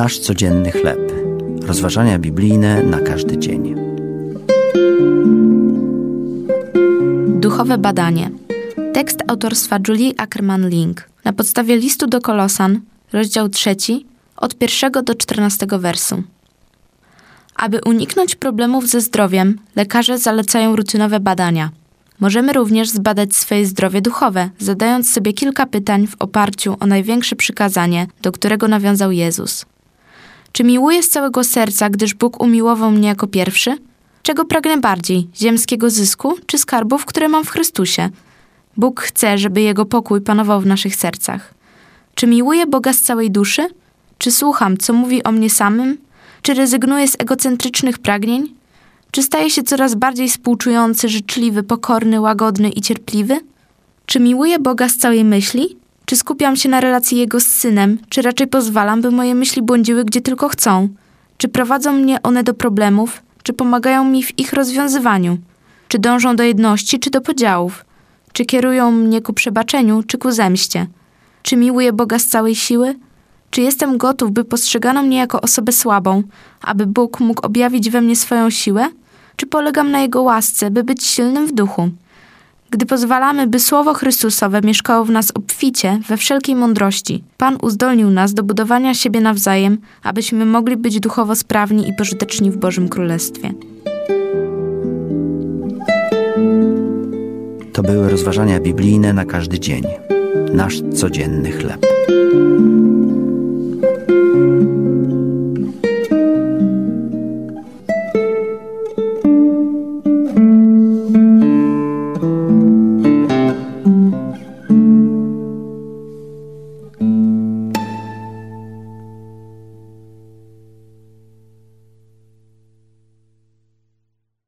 Nasz codzienny chleb. Rozważania biblijne na każdy dzień. Duchowe badanie. Tekst autorstwa Julie Ackerman-Link. Na podstawie listu do Kolosan, rozdział 3, od pierwszego do 14 wersu. Aby uniknąć problemów ze zdrowiem, lekarze zalecają rutynowe badania. Możemy również zbadać swoje zdrowie duchowe, zadając sobie kilka pytań w oparciu o największe przykazanie, do którego nawiązał Jezus. Czy miłuję z całego serca, gdyż Bóg umiłował mnie jako pierwszy? Czego pragnę bardziej, ziemskiego zysku czy skarbów, które mam w Chrystusie? Bóg chce, żeby Jego pokój panował w naszych sercach. Czy miłuję Boga z całej duszy? Czy słucham, co mówi o mnie samym? Czy rezygnuję z egocentrycznych pragnień? Czy staję się coraz bardziej współczujący, życzliwy, pokorny, łagodny i cierpliwy? Czy miłuję Boga z całej myśli? Czy skupiam się na relacji Jego z Synem, czy raczej pozwalam, by moje myśli błądziły gdzie tylko chcą? Czy prowadzą mnie one do problemów, czy pomagają mi w ich rozwiązywaniu? Czy dążą do jedności, czy do podziałów? Czy kierują mnie ku przebaczeniu, czy ku zemście? Czy miłuję Boga z całej siły? Czy jestem gotów, by postrzegano mnie jako osobę słabą, aby Bóg mógł objawić we mnie swoją siłę? Czy polegam na Jego łasce, by być silnym w duchu? Gdy pozwalamy, by Słowo Chrystusowe mieszkało w nas obficie, we wszelkiej mądrości, Pan uzdolnił nas do budowania siebie nawzajem, abyśmy mogli być duchowo sprawni i pożyteczni w Bożym Królestwie. To były rozważania biblijne na każdy dzień. Nasz codzienny chleb.